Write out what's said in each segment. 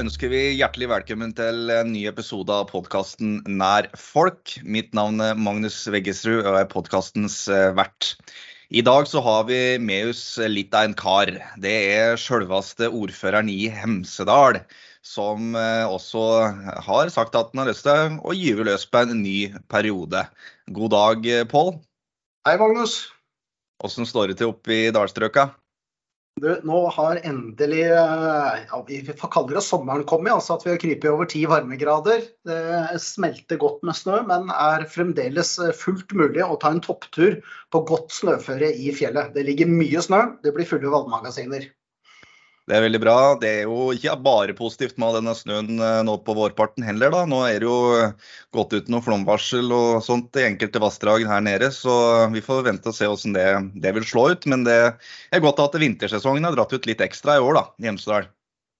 Ønsker vi hjertelig velkommen til en ny episode av podkasten Nær folk. Mitt navn er Magnus Veggesrud og er podkastens eh, vert. I dag så har vi med oss litt av en kar. Det er sjølveste ordføreren i Hemsedal. Som eh, også har sagt at han har lyst til å gyve løs på en ny periode. God dag, Pål. Hei, Magnus. Åssen står det til oppe i dalstrøka? Du, nå har endelig eh, ja, vi får kalle det sommeren kommet. altså At vi har krypet over ti varmegrader. Det smelter godt med snø, men er fremdeles eh, fullt mulig å ta en topptur på godt snøføre i fjellet. Det ligger mye snø, det blir fulle vannmagasiner. Det er veldig bra. Det er jo ikke bare positivt med denne snøen eh, nå på vårparten heller. da. Nå er det jo gått ut noe flomvarsel og sånt i enkelte vassdrag her nede, så vi får vente og se hvordan det, det, vil slå ut. Men det er godt at vintersesongen har dratt ut litt ekstra i år, da, i Hemsedal.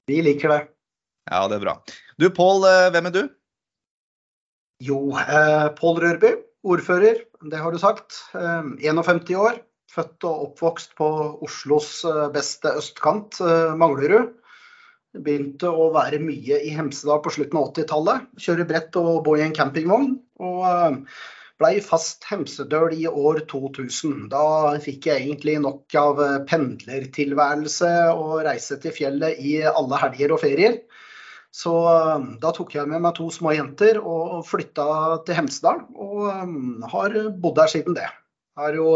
Vi liker det. Ja, det er bra. Du Pål, eh, hvem er du? Jo, eh, Pål Rørby, ordfører. Det har du sagt. Eh, 51 år. Født og oppvokst på Oslos eh, beste østkant, eh, Manglerud. Begynte å være mye i Hemsedal på slutten av 80-tallet. Kjøre brett og bo i en campingvogn. Og eh, blei fast hemsedøl i år 2000. Da fikk jeg egentlig nok av pendlertilværelse og reise til fjellet i alle helger og ferier. Så da tok jeg med meg to små jenter og flytta til Hemsedal, og har bodd der siden det. Har jo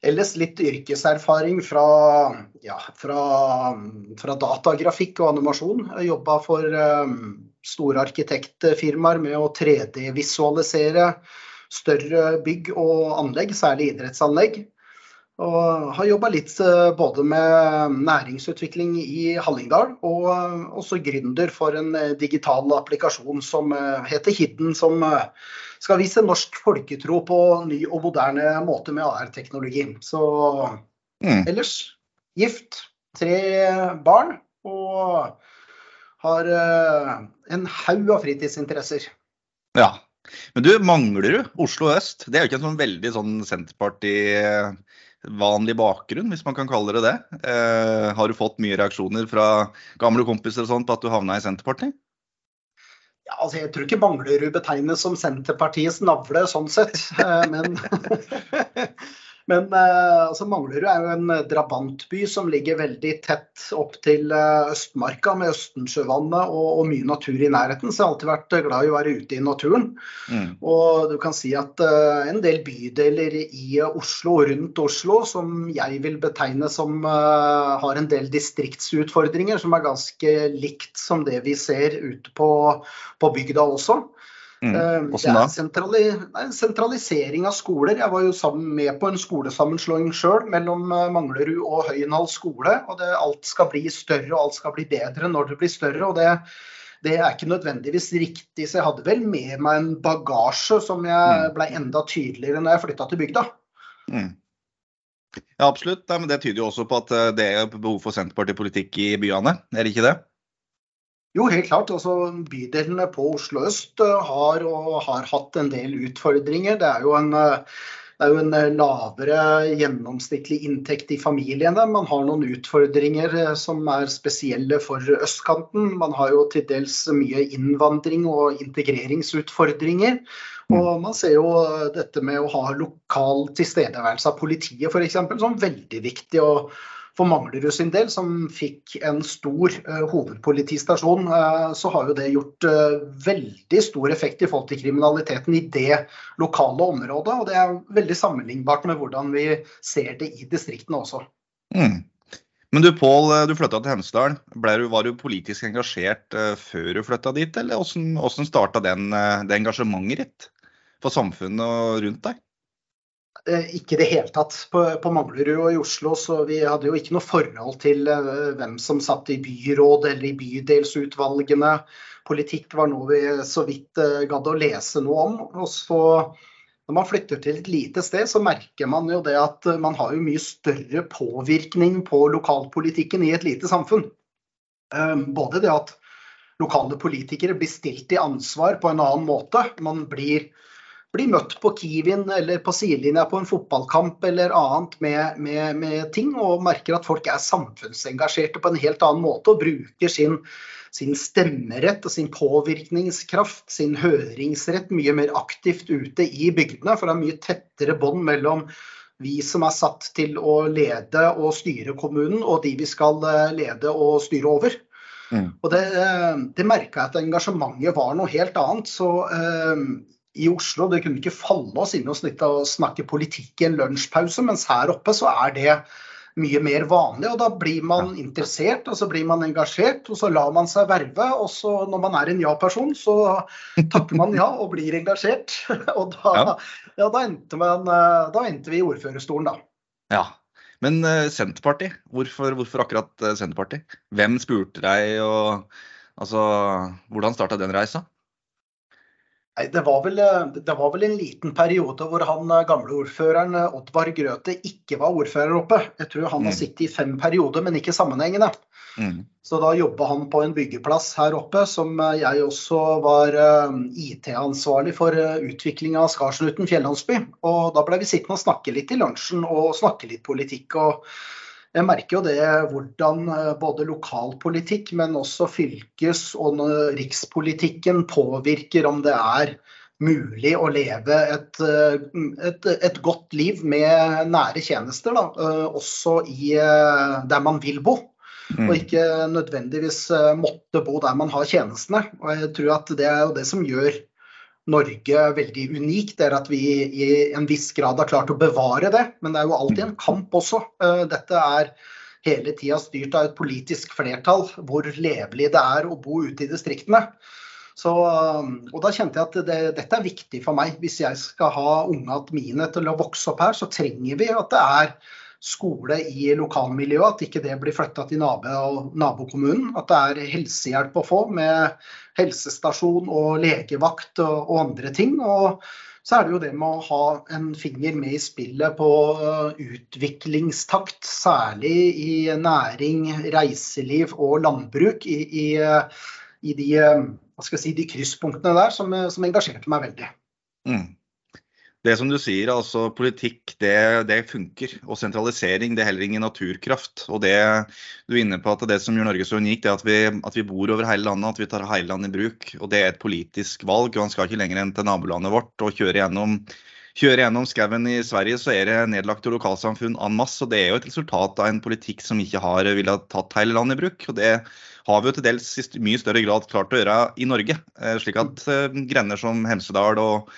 Ellers litt yrkeserfaring fra, ja, fra, fra datagrafikk og animasjon. Jeg jobba for um, store arkitektfirmaer med å 3D-visualisere større bygg og anlegg, særlig idrettsanlegg. Og har jobba litt eh, både med næringsutvikling i Hallingdal, og eh, også gründer for en digital applikasjon som heter Hidden, som skal vise norsk folketro på ny og moderne måte med AR-teknologi. Så mm. ellers gift, tre barn og har en haug av fritidsinteresser. Ja. Men du, mangler du Oslo øst? Det er jo ikke en sånn veldig sånn Senterparti vanlig bakgrunn, hvis man kan kalle det det. Uh, har du fått mye reaksjoner fra gamle kompiser og sånt på at du havna i Senterpartiet? Ja, altså jeg tror ikke Manglerud betegnes som Senterpartiets navle sånn sett. Eh, men Men uh, altså Manglerud er jo en eh, drabantby som ligger veldig tett opp til uh, Østmarka med Østensjøvannet og, og, mye natur i nærheten. Så jeg har alltid vært glad i å være ute i naturen. Mm. Og du kan si at uh, en del bydeler i Oslo og rundt Oslo som jeg vil betegne som har en del distriktsutfordringer, som er ganske likt som det vi ser ute på, på bygda også. Mm. Eh, det er sentrali en sentralisering av skoler. Jeg var jo med på en skolesammenslåing sjøl mellom eh, Manglerud og Høyenhall skole. og det, Alt skal bli større og alt skal bli bedre når det blir større. og det, det er ikke nødvendigvis riktig, så jeg hadde vel med meg en bagasje som jeg mm. ble enda tydeligere når jeg flytta til bygda. Mm. Ja, absolutt. Nei, men det tyder jo også på at eh, det er behov for Senterpartipolitikk i byene, er det ikke det? Jo, helt klart. Altså, bydelene på Oslo øst eh, har, og har hatt en del utfordringer. Det er jo en, eh, er jo en eh, lavere gjennomsnittlig inntekt i familiene. Man har noen utfordringer som er spesielle for østkanten. Man har jo til dels mye innvandring og integreringsutfordringer. Og man ser jo dette med å ha lokal tilstedeværelse av politiet f.eks. som veldig viktig. og for Manglerud sin del, som fikk en stor uh, hovedpolitistasjon, uh, så har jo det gjort uh, veldig stor effekt i forhold til kriminaliteten i det lokale området. Og det er veldig sammenlignbart med hvordan vi ser det i distriktene også. Mm. Men du Pål, du flytta til Hemsedal. Var du politisk engasjert før du flytta dit, eller hvordan, hvordan starta det engasjementet ditt for samfunnet og rundt deg? Eh, ikke i det hele tatt. På, på, Manglerud og i Oslo så vi hadde jo ikke noe forhold til uh, hvem som satt i byråd eller i bydelsutvalgene. Politikk var noe vi så vidt uh, gadd å lese noe om. Og så når man flytter til et lite sted, så merker man jo det at man har jo mye større påvirkning på lokalpolitikken i et lite samfunn. Både det at lokale politikere blir stilt til ansvar på en annen måte. Man blir blir møtt på Kiwien eller på sidelinja på en fotballkamp eller annet med, med, med, ting, og merker at folk er samfunnsengasjerte på en helt annen måte og bruker sin, sin stemmerett og sin påvirkningskraft, sin høringsrett mye mer aktivt ute i bygdene. For det er mye tettere bånd mellom vi som er satt til å lede og styre kommunen, og de vi skal eh, lede og styre over. Mm. Og det, eh, det merka jeg at engasjementet var noe helt annet. Så eh, i Oslo. Det kunne ikke falle oss inn å snakke politikk i en lunsjpause, mens her oppe så er det mye mer vanlig. og Da blir man interessert og så blir man engasjert, og så lar man seg verve. Og så når man er en ja-person, så takker man ja og blir engasjert. Og da, ja. Ja, da, endte, man, da endte vi i ordførerstolen, da. Ja, men uh, Senterpartiet, hvorfor, hvorfor akkurat uh, Senterpartiet? Hvem spurte deg, og altså, hvordan starta den reisa? Det var, vel, eh, det var, vel, en liten periode hvor han eh, gamle ordføreren eh, Oddvar Grøthe ikke var ordfører oppe. Jeg tror han har mm. sittet i fem perioder, men ikke sammenhengende. Mm. Så da jobba han på en byggeplass her oppe, som jeg også var IT-ansvarlig for utvikling av Skarsnuten fjellandsby. Og da ble vi sittende og snakke litt i lunsjen og snakke litt politikk. og jeg merker jo det hvordan eh, både lokalpolitikk, men også fylkes- og rikspolitikken påvirker om det er mulig å leve et, eh, et, et godt liv med nære tjenester, da, eh, også i, der man vil bo. Mm. Og ikke nødvendigvis måtte bo der man har tjenestene. Og jeg tror at det er jo det som gjør Norge veldig unikt, er at vi i en viss grad har klart å bevare det. Men det er jo alltid en kamp også. Eh, dette er hele tida styrt av et politisk flertall hvor levelig det er å bo ute i distriktene. Så, eh, og da kjente jeg at det, dette er viktig for meg. Hvis jeg skal ha unga mine til å vokse opp her, så trenger vi at det er skole i lokalmiljøet, at ikke det blir flytta til nabo, nabokommunen. At det er helsehjelp å få med helsestasjon og legevakt og, andre ting. Og så er det jo det med å ha en finger med i spillet på uh, utviklingstakt, særlig i næring, reiseliv og landbruk. I, i, uh, i de, uh, si, de, krysspunktene der som, som engasjerte meg veldig. Mm. Det som du sier, altså politikk det, det, funker. Og sentralisering det er heller ingen naturkraft. Og det du er inne på at det som gjør Norge så unikt, er at vi, at vi bor over hele landet, at vi tar hele landet i bruk. Og det er et politisk valg. og Man skal ikke lenger enn til nabolandet vårt og kjøre gjennom kjøre gjennom skauen i Sverige, så er det nedlagte lokalsamfunn en masse. og Det er jo et resultat av en politikk som ikke har villet tatt hele landet i bruk. og Det har vi jo til dels i mye større grad klart å gjøre i Norge. Eh, slik at eh, grender som Hemsedal og,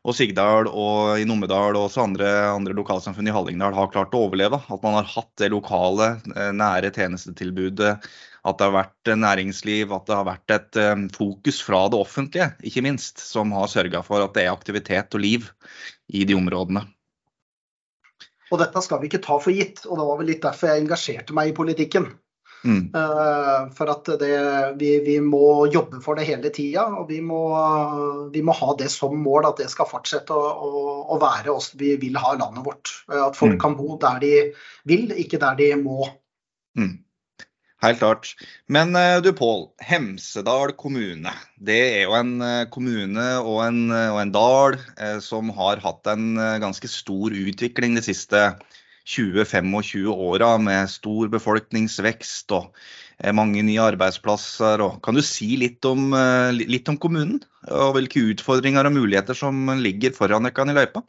og Sigdal og i Numedal og også andre, andre, lokalsamfunn i Hallingdal har klart å overleve. At man har hatt det lokale, eh, nære tjenestetilbudet. At det har vært næringsliv, at det har vært et um, fokus fra det offentlige, ikke minst, som har sørga for at det er aktivitet og liv i de områdene. Og dette skal vi ikke ta for gitt, og det var vel litt derfor jeg engasjerte meg i politikken. Mm. Uh, for at det, vi, vi, må jobbe for det hele tida, og vi må, vi må, ha det som mål at det skal fortsette å, å, å være oss vi vil ha landet vårt. Uh, at folk mm. kan bo der de vil, ikke der de må. Mm. Helt klart. Men uh, du Pål, Hemsedal kommune. Det er jo en kommune og en, og en dal som har hatt en ganske stor utvikling de siste årene 20-25 åra med stor befolkningsvekst og eh, mange nye arbeidsplasser. Og kan du si litt om, eh, litt om, kommunen, og hvilke utfordringer og muligheter som ligger foran dere i løypa?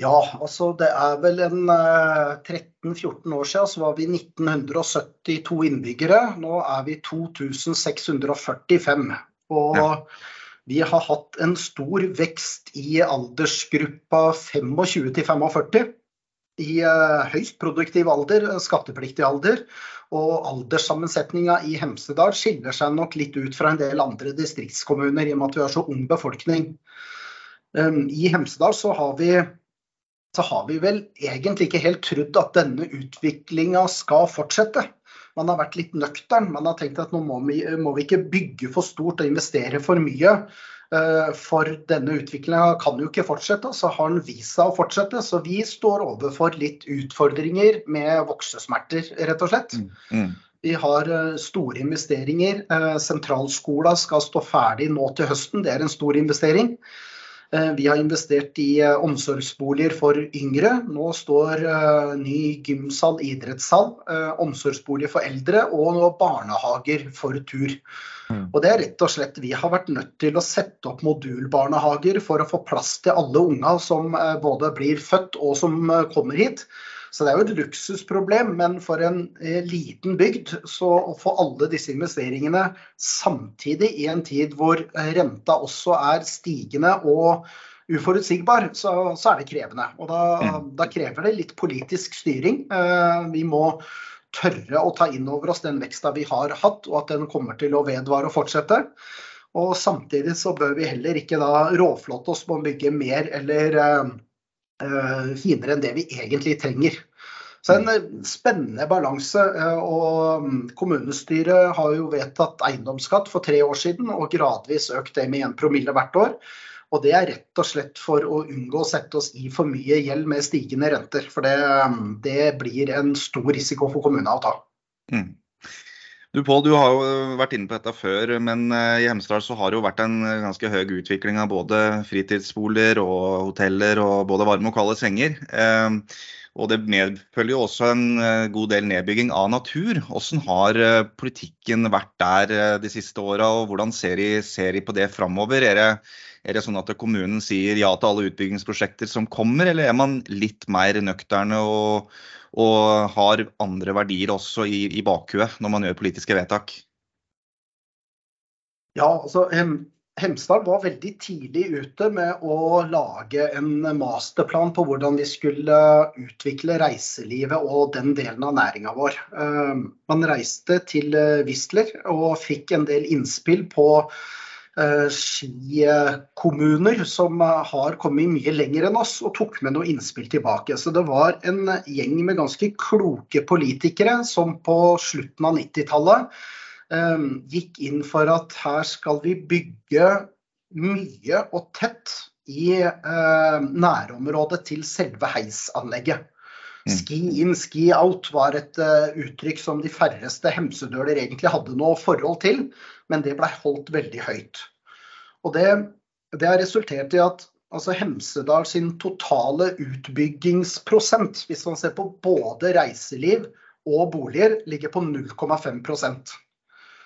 Ja, altså det er vel en 13-14 eh, år siden så var vi 1972 innbyggere. Nå er vi 2645. Og ja. Vi har hatt en stor vekst i aldersgruppa 25 til 45. I uh, høyst produktiv alder, skattepliktig alder. Og alderssammensetninga i Hemsedal skiller seg nok litt ut fra en del andre distriktskommuner, i og med at vi har så ung befolkning. Um, I Hemsedal så har vi så har vi vel egentlig ikke helt trodd at denne utviklinga skal fortsette man har vært litt nøktern. Man har tenkt at nå må vi, må vi ikke bygge for stort og investere for mye. Eh, for denne utviklinga kan jo ikke fortsette, så har den vist seg å fortsette. Så vi står overfor litt utfordringer med voksesmerter, rett og slett. Mm. Mm. Vi har store investeringer. Sentralskolen skal stå ferdig nå til høsten, det er en stor investering. Vi har investert i omsorgsboliger for yngre. Nå står ny gymsal, idrettssal, omsorgsboliger for eldre og barnehager for tur. Mm. Og det er rett og slett, Vi har vært nødt til å sette opp modulbarnehager for å få plass til alle unger som eh, både blir født og som eh, kommer hit. Så det er jo et luksusproblem, men for en eh, liten bygd så å få alle disse investeringene samtidig i en tid hvor renta også er stigende og uforutsigbar, så, så er det krevende. Og da, mm. da, krever det litt politisk styring. Vi må tørre å ta inn over oss den veksta vi har hatt, og at den kommer til å vedvare og fortsette. Og samtidig så bør vi heller ikke da råflotte oss på å bygge mer eller finere enn det vi egentlig trenger. Så en eh, spennende balanse. og mm, Kommunestyret har jo vedtatt eiendomsskatt for tre år siden, og gradvis økt det med 1 promille hvert år. Og det er rett og slett for å unngå å sette oss i for mye gjeld med stigende renter. For det, det blir en stor risiko for kommunene å ta. Mm. Du Pål, du har jo vært inne på dette før, men eh, i Hemsedal så har det jo vært en ganske høy utvikling av både fritidsboliger og hoteller og både varme og kalde senger. Eh, og det medfølger jo også en eh, god del nedbygging av natur. Hvordan har politikken vært der de siste åra, og hvordan ser de på det framover? Er det er det sånn at kommunen sier ja til alle utbyggingsprosjekter som kommer, eller er man litt mer nøkterne og, og har andre verdier også i, i bakhuet når man gjør politiske vedtak? Ja, altså Hemsedal var veldig tidlig ute med å lage en masterplan på hvordan vi skulle utvikle reiselivet og den delen av næringa vår. Eh, man reiste til Whistler og fikk en del innspill på skikommuner som har kommet mye lenger enn oss og tok med noe innspill tilbake. Så det var en gjeng med ganske kloke politikere som på slutten av 90-tallet eh, gikk inn for at her skal vi bygge mye og tett i eh, nærområdet til selve heisanlegget. Mm. Ski in, ski out var et uh, uttrykk som de færreste hemsedøler egentlig hadde noe forhold til, men det ble holdt veldig høyt. Og det, det har resultert i at altså Hemsedal sin totale utbyggingsprosent, hvis man ser på både reiseliv og boliger, ligger på 0,5%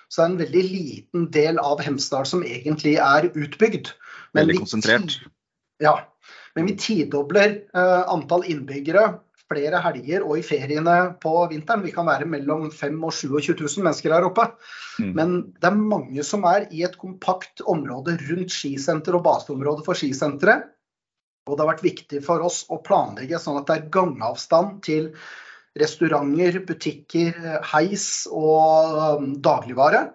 Så det er en veldig liten del av Hemsedal som egentlig er utbygd. Men veldig konsentrert. ja. Men vi tidobler eh, antall innbyggere flere helger og i feriene på vinteren. Vi kan være mellom 5000 og 27 000 mennesker her oppe. Mm. Men det er mange som er i et kompakt område rundt skisenter og baseområdet for skisenteret. Og det har vært viktig for oss å planlegge sånn at det er gangavstand til restauranter, butikker, heis og um, dagligvare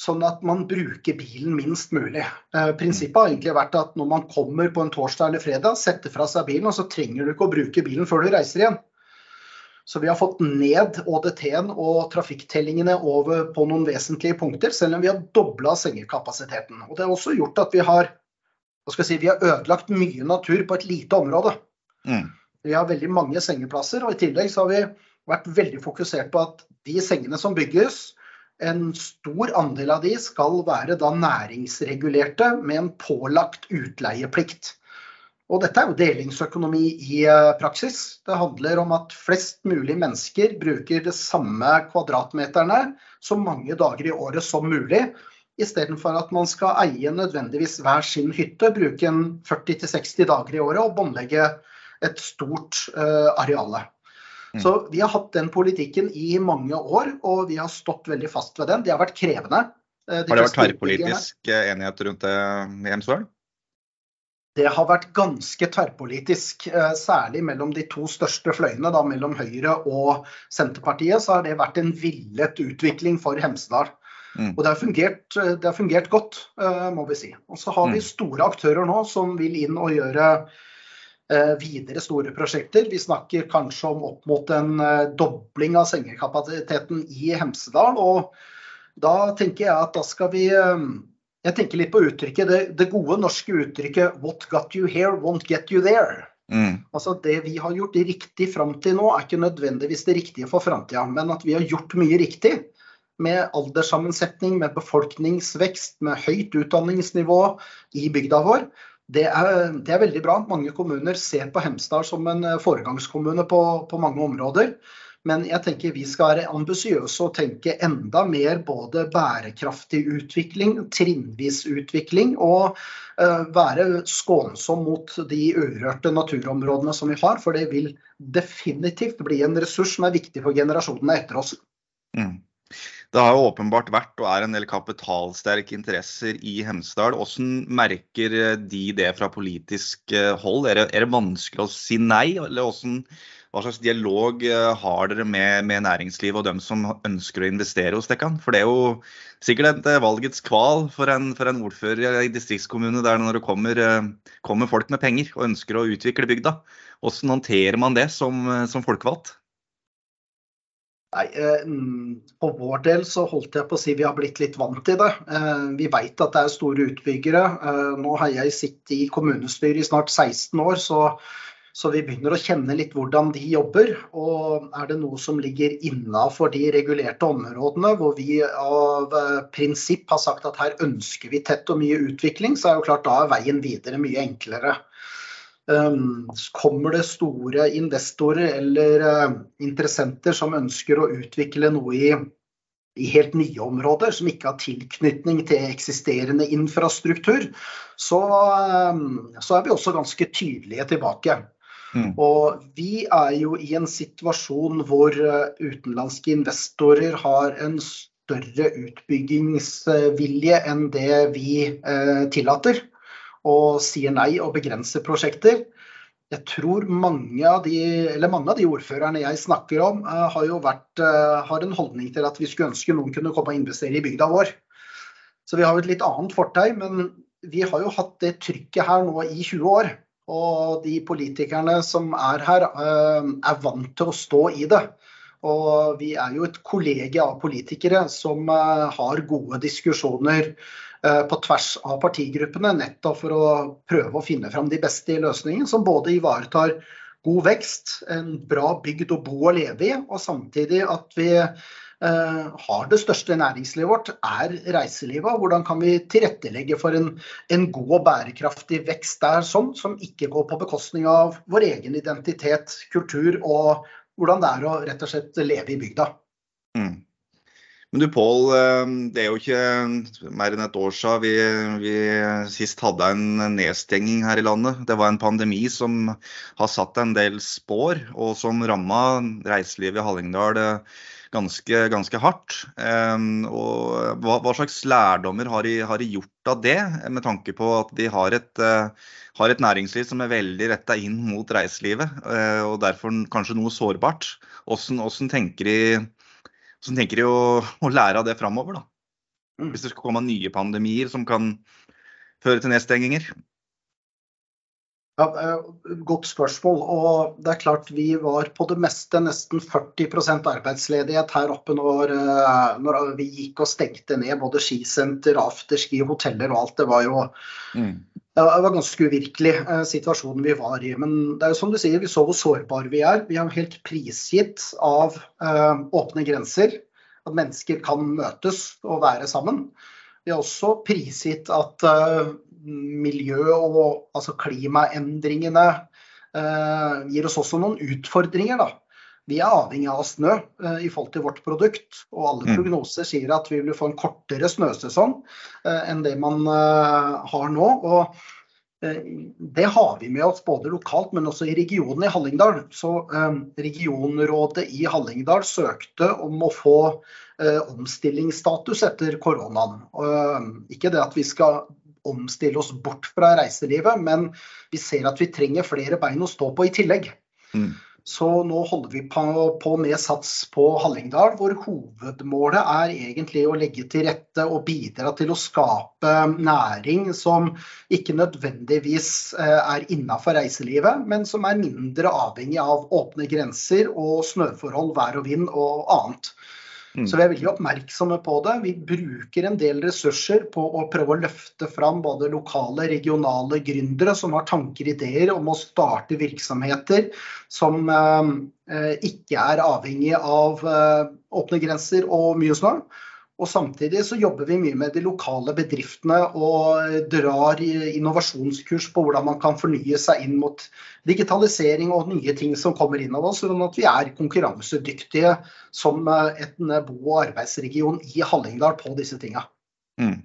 sånn at man bruker bilen minst mulig. Eh, prinsippet har egentlig vært at når man kommer på en torsdag eller fredag, setter fra seg bilen, og så trenger du ikke å bruke bilen før du reiser igjen. Så vi har fått ned ÅDT-en og trafikktellingene over på noen vesentlige punkter, selv om vi har dobla sengekapasiteten. Og det har også gjort at vi har, si, vi har ødelagt mye natur på et lite område. Mm. Vi har veldig mange sengeplasser, og i tillegg så har vi vært veldig fokusert på at de sengene som bygges, en stor andel av de skal være da næringsregulerte med en pålagt utleieplikt. Og dette er jo delingsøkonomi i eh, praksis. Det handler om at flest mulig mennesker bruker det samme kvadratmeterne så mange dager i året som mulig, istedenfor at man skal eie nødvendigvis hver sin hytte, bruke en 40-60 dager i året og båndlegge et stort uh, areale. Mm. Så vi har hatt den politikken i mange år, og vi har stått veldig fast ved den. Det har vært krevende. Eh, de har det vært tverrpolitisk enighet rundt det i Hemsedal? Det har vært ganske tverrpolitisk, eh, særlig mellom de to største fløyene, da, mellom Høyre og Senterpartiet. Så har det vært en villet utvikling for Hemsedal. Mm. Og det har, fungert, eh, det har, fungert, godt, må vi si. Og så har vi mm. store aktører nå som vil inn og gjøre Eh, videre store prosjekter. Vi snakker kanskje om opp mot en eh, dobling av sengekapasiteten i Hemsedal. Og da tenker jeg at da skal vi eh, Jeg tenker litt på uttrykket, det, det gode norske uttrykket 'What got you here won't get you there'. Mm. Altså Det vi har gjort riktig fram til nå, er ikke nødvendigvis det riktige for framtida. Men at vi har gjort mye riktig, med alderssammensetning, med befolkningsvekst, med høyt utdanningsnivå i bygda vår. Det er, det er veldig bra. Mange kommuner ser på Hemsedal som en foregangskommune på, på mange områder. Men jeg tenker vi skal være ambisiøse og tenke enda mer både bærekraftig utvikling, trinnvis utvikling og uh, være skånsom mot de urørte naturområdene som vi har. For det vil definitivt bli en ressurs som er viktig for generasjonene etter oss. Mm. Det har jo åpenbart vært og er en del kapitalsterke interesser i Hemsedal. Hvordan merker de det fra politisk eh, hold? Er det, er det vanskelig å si nei? Eller hvordan, hva slags dialog eh, har dere med, med næringslivet og dem som ønsker å investere hos dere? For det er jo sikkert et eh, valgets kval for en, for en ordfører i distriktskommune der når det kommer, kommer, folk med penger og ønsker å utvikle bygda. Hvordan håndterer man det som, som folkevalgt? Nei, på For vår del så holdt jeg på å si vi har blitt litt vant til det. Eh, vi vet at det er store utbyggere. Eh, nå har jeg sittet i kommunestyret i snart 16 år, så, så, vi begynner å kjenne litt hvordan de jobber. Og er det noe som ligger innafor de regulerte områdene, hvor vi av prinsipp har sagt at her ønsker vi tett og mye utvikling, så er jo klart da er veien videre mye enklere. Ehm, kommer det store investorer eller eh, interessenter som ønsker å utvikle noe i, i helt nye områder, som ikke har tilknytning til eksisterende infrastruktur, så, ehm, så er vi også ganske tydelige tilbake. Mm. Og vi er jo i en situasjon hvor eh, utenlandske investorer har en større utbyggingsvilje enn det vi eh, tillater og sier nei og begrenser prosjekter. Jeg tror mange av de, mange av de ordførerne jeg snakker om, uh, har vært, uh, har en holdning til at vi skulle ønske noen kunne komme og investere i bygda vår. Så vi har jo et litt annet fortegn, men vi har jo hatt det trykket her nå i 20 år. Og de politikerne som er her, uh, er vant til å stå i det. Og vi er jo et kollege av politikere som har gode diskusjoner Eh, på tvers av partigruppene, nettopp for å prøve å finne fram de beste løsningene, som både ivaretar god vekst, en bra bygd å bo og leve i, og samtidig at vi eh, har det største næringslivet vårt, er reiselivet. Hvordan kan vi tilrettelegge for en, en god og bærekraftig vekst der, sånn, som ikke går på bekostning av vår egen identitet, kultur og hvordan det er å rett og slett leve i bygda. Mm. Men du Pål, eh, det er jo ikke mer enn et år siden vi, vi, sist hadde en nedstenging her i landet. Det var en pandemi som har satt en del spår, og som ramma reiselivet i Hallingdal eh, ganske, ganske hardt. Eh, og hva, hva slags lærdommer har de, har de, gjort av det, med tanke på at de har et, har et næringsliv som er veldig retta inn mot reiselivet, og derfor kanskje noe sårbart? Hvordan, hvordan tenker de så tenker å, å lære av det framover. Mm. Hvis det skal komme nye pandemier som kan føre til nedstenginger. Ja, eh, godt spørsmål. og det er klart Vi var på det meste nesten 40 arbeidsledighet her oppe når, eh, når, vi gikk og stengte ned både skisenter, afterski, hoteller og alt. Det var jo mm. det var ganske uvirkelig eh, situasjonen vi var i. Men det er jo som du sier, vi så hvor sårbare vi er. Vi er helt prisgitt av åpne grenser. At mennesker kan møtes og være sammen. Vi er også prisgitt at miljø- og altså klimaendringene eh, gir oss også noen utfordringer. Da. Vi er avhengig av snø eh, i forhold til vårt produkt. Og alle mm. prognoser sier at vi vil få en kortere snøsesong eh, enn det man eh, har nå. og eh, det har vi med oss både lokalt, men også i regionen i Hallingdal. Så eh, Regionrådet i Hallingdal søkte om å få omstillingsstatus etter koronaen. ikke det at vi skal omstille oss bort fra reiselivet, men vi ser at vi trenger flere bein å stå på i tillegg. Mm. Så nå holder vi på med Sats på Hallingdal, hvor hovedmålet er egentlig å legge til rette og bidra til å skape næring som ikke nødvendigvis eh, er innafor reiselivet, men som er mindre avhengig av åpne grenser og snøforhold, vær og vind og annet. Mm. Så vi er veldig oppmerksomme på det. Vi bruker en del ressurser på å prøve å løfte fram både lokale, regionale gründere som har tanker og ideer om å starte virksomheter som eh, ikke er avhengig av eh, åpne grenser og mye snø. Og samtidig så jobber vi mye med de lokale bedriftene og drar innovasjonskurs på hvordan man kan fornye seg inn mot digitalisering og nye ting som kommer inn av oss, sånn at vi er konkurransedyktige som en bo- og arbeidsregion i Hallingdal på disse tinga. Mm.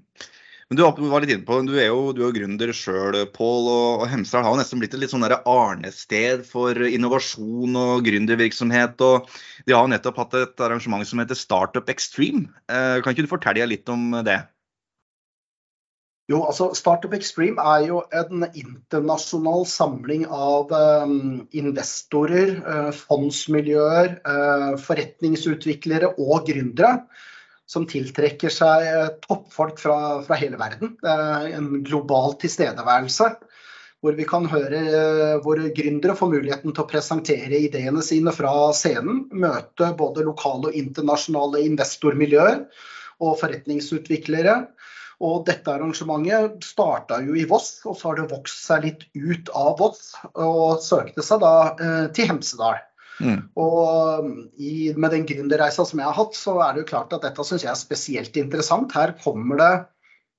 Men du var litt inne på, du er jo, du er gründer sjøl, Pål. Og Hemsedal har jo nesten blitt et litt sånn arnested for innovasjon og gründervirksomhet. og De har jo nettopp hatt et arrangement som heter Startup Extreme. Eh, kan ikke du fortelle litt om det? Jo, altså Startup Extreme er jo en internasjonal samling av um, investorer, uh, fondsmiljøer, uh, forretningsutviklere og gründere som tiltrekker seg eh, toppfolk fra, fra hele verden. En global tilstedeværelse. Hvor vi kan høre hvor våre gründere få muligheten til å presentere ideene sine fra scenen. Møte både lokale og internasjonale investormiljøer og forretningsutviklere. Og dette arrangementet starta jo i Voss, og så har det vokst seg litt ut av Voss. Og søkte seg da eh, til Hemsedal. Mm. Og i, med den gründerreisa som jeg har hatt, så er det jo klart at dette syns jeg er spesielt interessant. Her kommer det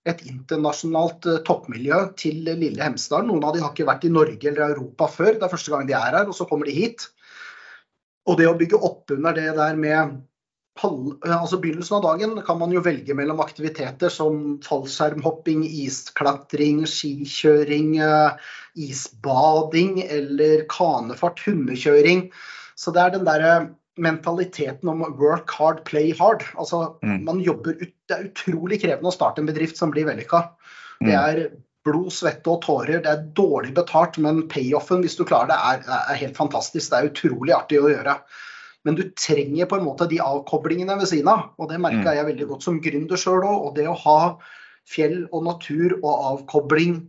et internasjonalt uh, toppmiljø til lille Hemsedal. Noen av de har ikke vært i Norge eller Europa før. Det er første gang de er her, og så kommer de hit. Og det å bygge opp under det der med altså Begynnelsen av dagen kan man jo velge mellom aktiviteter som fallskjermhopping, isklatring, skikjøring, uh, isbading eller kanefart, hundekjøring. Så det er den derre mentaliteten om work hard, play hard. Altså, mm. man jobber ut, Det er utrolig krevende å starte en bedrift som blir vellykka. Det mm. er blod, svette og tårer. Det er dårlig betalt, men payoffen, hvis du klarer det, er, er, helt fantastisk. Det er utrolig artig å gjøre. Men du trenger på en måte de avkoblingene ved siden av. Og det merka mm. jeg veldig godt som gründer sjøl òg. Og det å ha fjell og natur og avkobling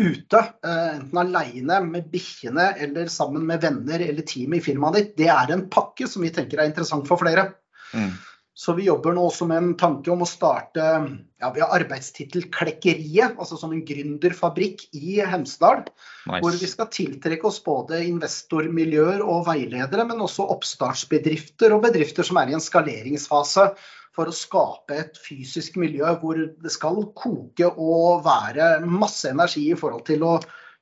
ute, eh, enten alene med bikkjene eller sammen med venner eller teamet i firmaet ditt, det er en pakke som vi tenker er interessant for flere. Mm. Så vi jobber nå også med en tanke om å starte ja, Vi har arbeidstittel Klekkeriet, altså som en gründerfabrikk i Hemsedal. Nice. Hvor vi skal tiltrekke oss både investormiljøer og veiledere, men også oppstartsbedrifter og bedrifter som er i en skaleringsfase for å skape et fysisk miljø hvor det skal koke og være masse energi i forhold til å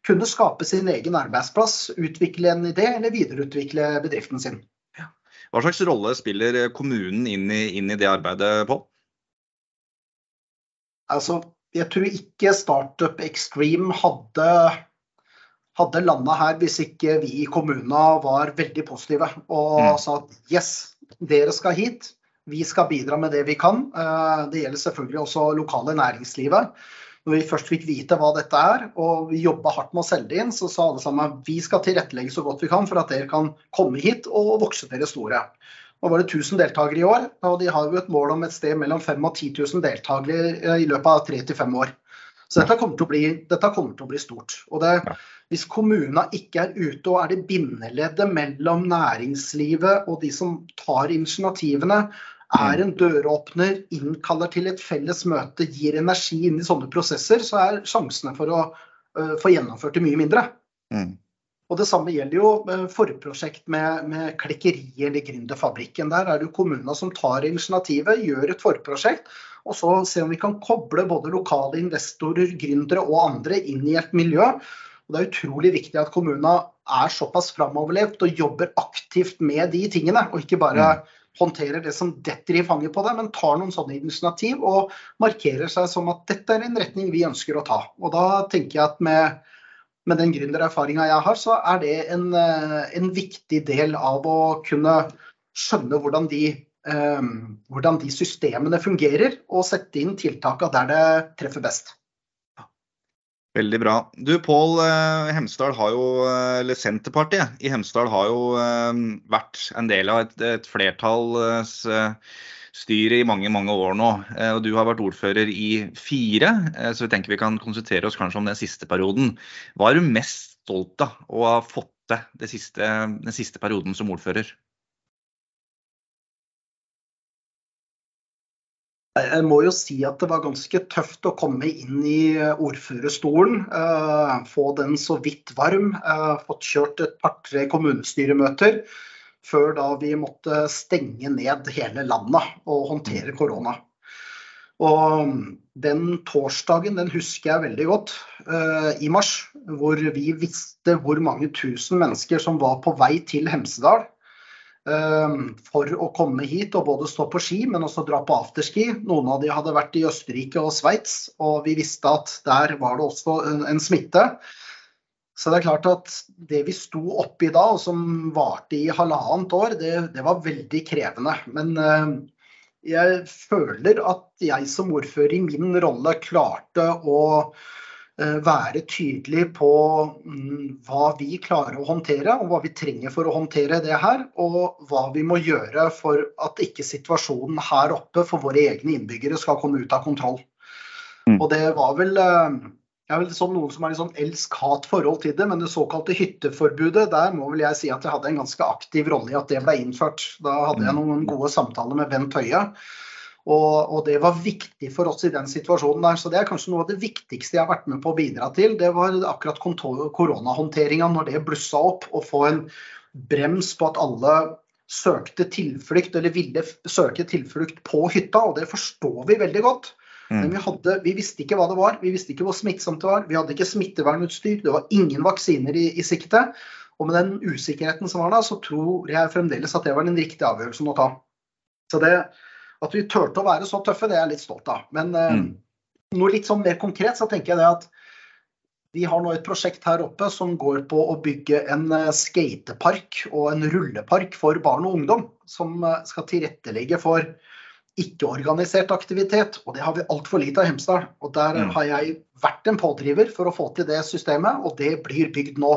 kunne skape sin egen arbeidsplass, utvikle en idé eller videreutvikle bedriften sin. Hva slags rolle spiller kommunen inn i, inn i det arbeidet, Pål? Altså, jeg tror ikke Startup Extreme hadde, hadde landa her hvis ikke vi i kommunen var veldig positive og mm. sa at yes, dere skal hit. Vi skal bidra med det vi kan. Eh, det gjelder selvfølgelig også lokale næringslivet. Når vi først fikk vite hva dette er, og vi jobba hardt med å selge det inn, så sa alle sammen at vi skal tilrettelegge så godt vi kan for at dere kan komme hit og vokse dere store. Nå var det 1000 deltakere i år, og de har jo et mål om et sted mellom 5000 og 10 000 deltakere i løpet av tre til fem år. Så dette kommer til å bli, kommer til å bli stort. Og det, hvis kommunene ikke er ute og er det bindeleddet mellom næringslivet og de som tar initiativene, er en døråpner, innkaller til et felles møte, gir energi inn i sånne prosesser, så er sjansene for å uh, få gjennomført det mye mindre. Mm. Og Det samme gjelder jo uh, forprosjekt med, med klekkeriet eller Gründerfabrikken. Der er det jo kommunene som tar initiativet, gjør et forprosjekt, og så se om vi kan koble både lokale investorer, gründere og andre inn i et miljø. Og Det er utrolig viktig at kommunene er såpass framoverlevd og jobber aktivt med de tingene, og ikke bare mm håndterer det som detter i fanget på det, men tar noen sånne initiativ og markerer seg som at dette er en retning vi ønsker å ta. Og da tenker jeg at med, med den gründererfaringa jeg har, så er det en, eh, en, viktig del av å kunne skjønne hvordan de, um, hvordan de systemene fungerer, og sette inn tiltaka der det treffer best. Veldig bra. Du Pål, eh, Hemsedal har jo, eller Senterpartiet i Hemsedal har jo vært en del av et, et flertallsstyre i mange mange år nå. Og du har vært ordfører i fire, så vi tenker vi kan konsentrere oss kanskje om den siste perioden. Hva er du mest stolt av å ha fått til siste, den siste perioden som ordfører? Jeg må jo si at det var ganske tøft å komme inn i eh, ordførerstolen. Få den så vidt varm. Fått kjørt et par-tre kommunestyremøter før da vi måtte stenge ned hele landet og håndtere korona. Og den torsdagen den husker jeg veldig godt, i mars, hvor vi visste hvor mange tusen mennesker som var på vei til Hemsedal for å komme hit og både stå på ski, men også dra på afterski. Noen av de hadde vært i Østerrike og Sveits, og vi visste at der var det også en smitte. Så det er klart at det vi sto oppi da, og som varte i halvannet år, det, det var veldig krevende. Men eh, jeg føler at jeg som ordfører i min rolle klarte å eh, være tydelig på mm, hva vi klarer å håndtere, og hva vi trenger for å håndtere det her. Og hva vi må gjøre for at ikke situasjonen her oppe for våre egne innbyggere skal komme ut av kontroll. Mm. Og det var vel uh, jeg er vel sånn noen som har litt sånn elsk-hat-forhold til det, men det såkalte hytteforbudet, der må vel jeg si at jeg hadde en ganske aktiv rolle i at det ble innført. Da hadde jeg noen gode samtaler med Bent Høie. Og, og, det var viktig for oss i den situasjonen der. Så det er kanskje noe av det viktigste jeg har vært med på å bidra til. Det var akkurat koronahåndteringa, når det blussa opp. Å få en brems på at alle søkte tilflukt, eller ville søke tilflukt på hytta. Og det forstår vi veldig godt. Men mm. vi, hadde, vi, visste ikke hva det var, vi visste ikke hvor smittsomt det var. Vi hadde ikke smittevernutstyr, det var ingen vaksiner i, i sikte. Og med den usikkerheten som var da, så tror jeg fremdeles at det var den riktige avgjørelsen å ta. Så det at vi turte å være så tøffe, det er jeg litt stolt av. Men eh, mm. noe litt sånn mer konkret, så tenker jeg det at vi har nå et prosjekt her oppe som går på å bygge en eh, skatepark og en rullepark for barn og ungdom. Som eh, skal tilrettelegge for ikke-organisert aktivitet, og det har vi altfor lite av i Hemsedal. Og der mm. har jeg vært en pådriver for å få til det systemet, og det blir bygd nå.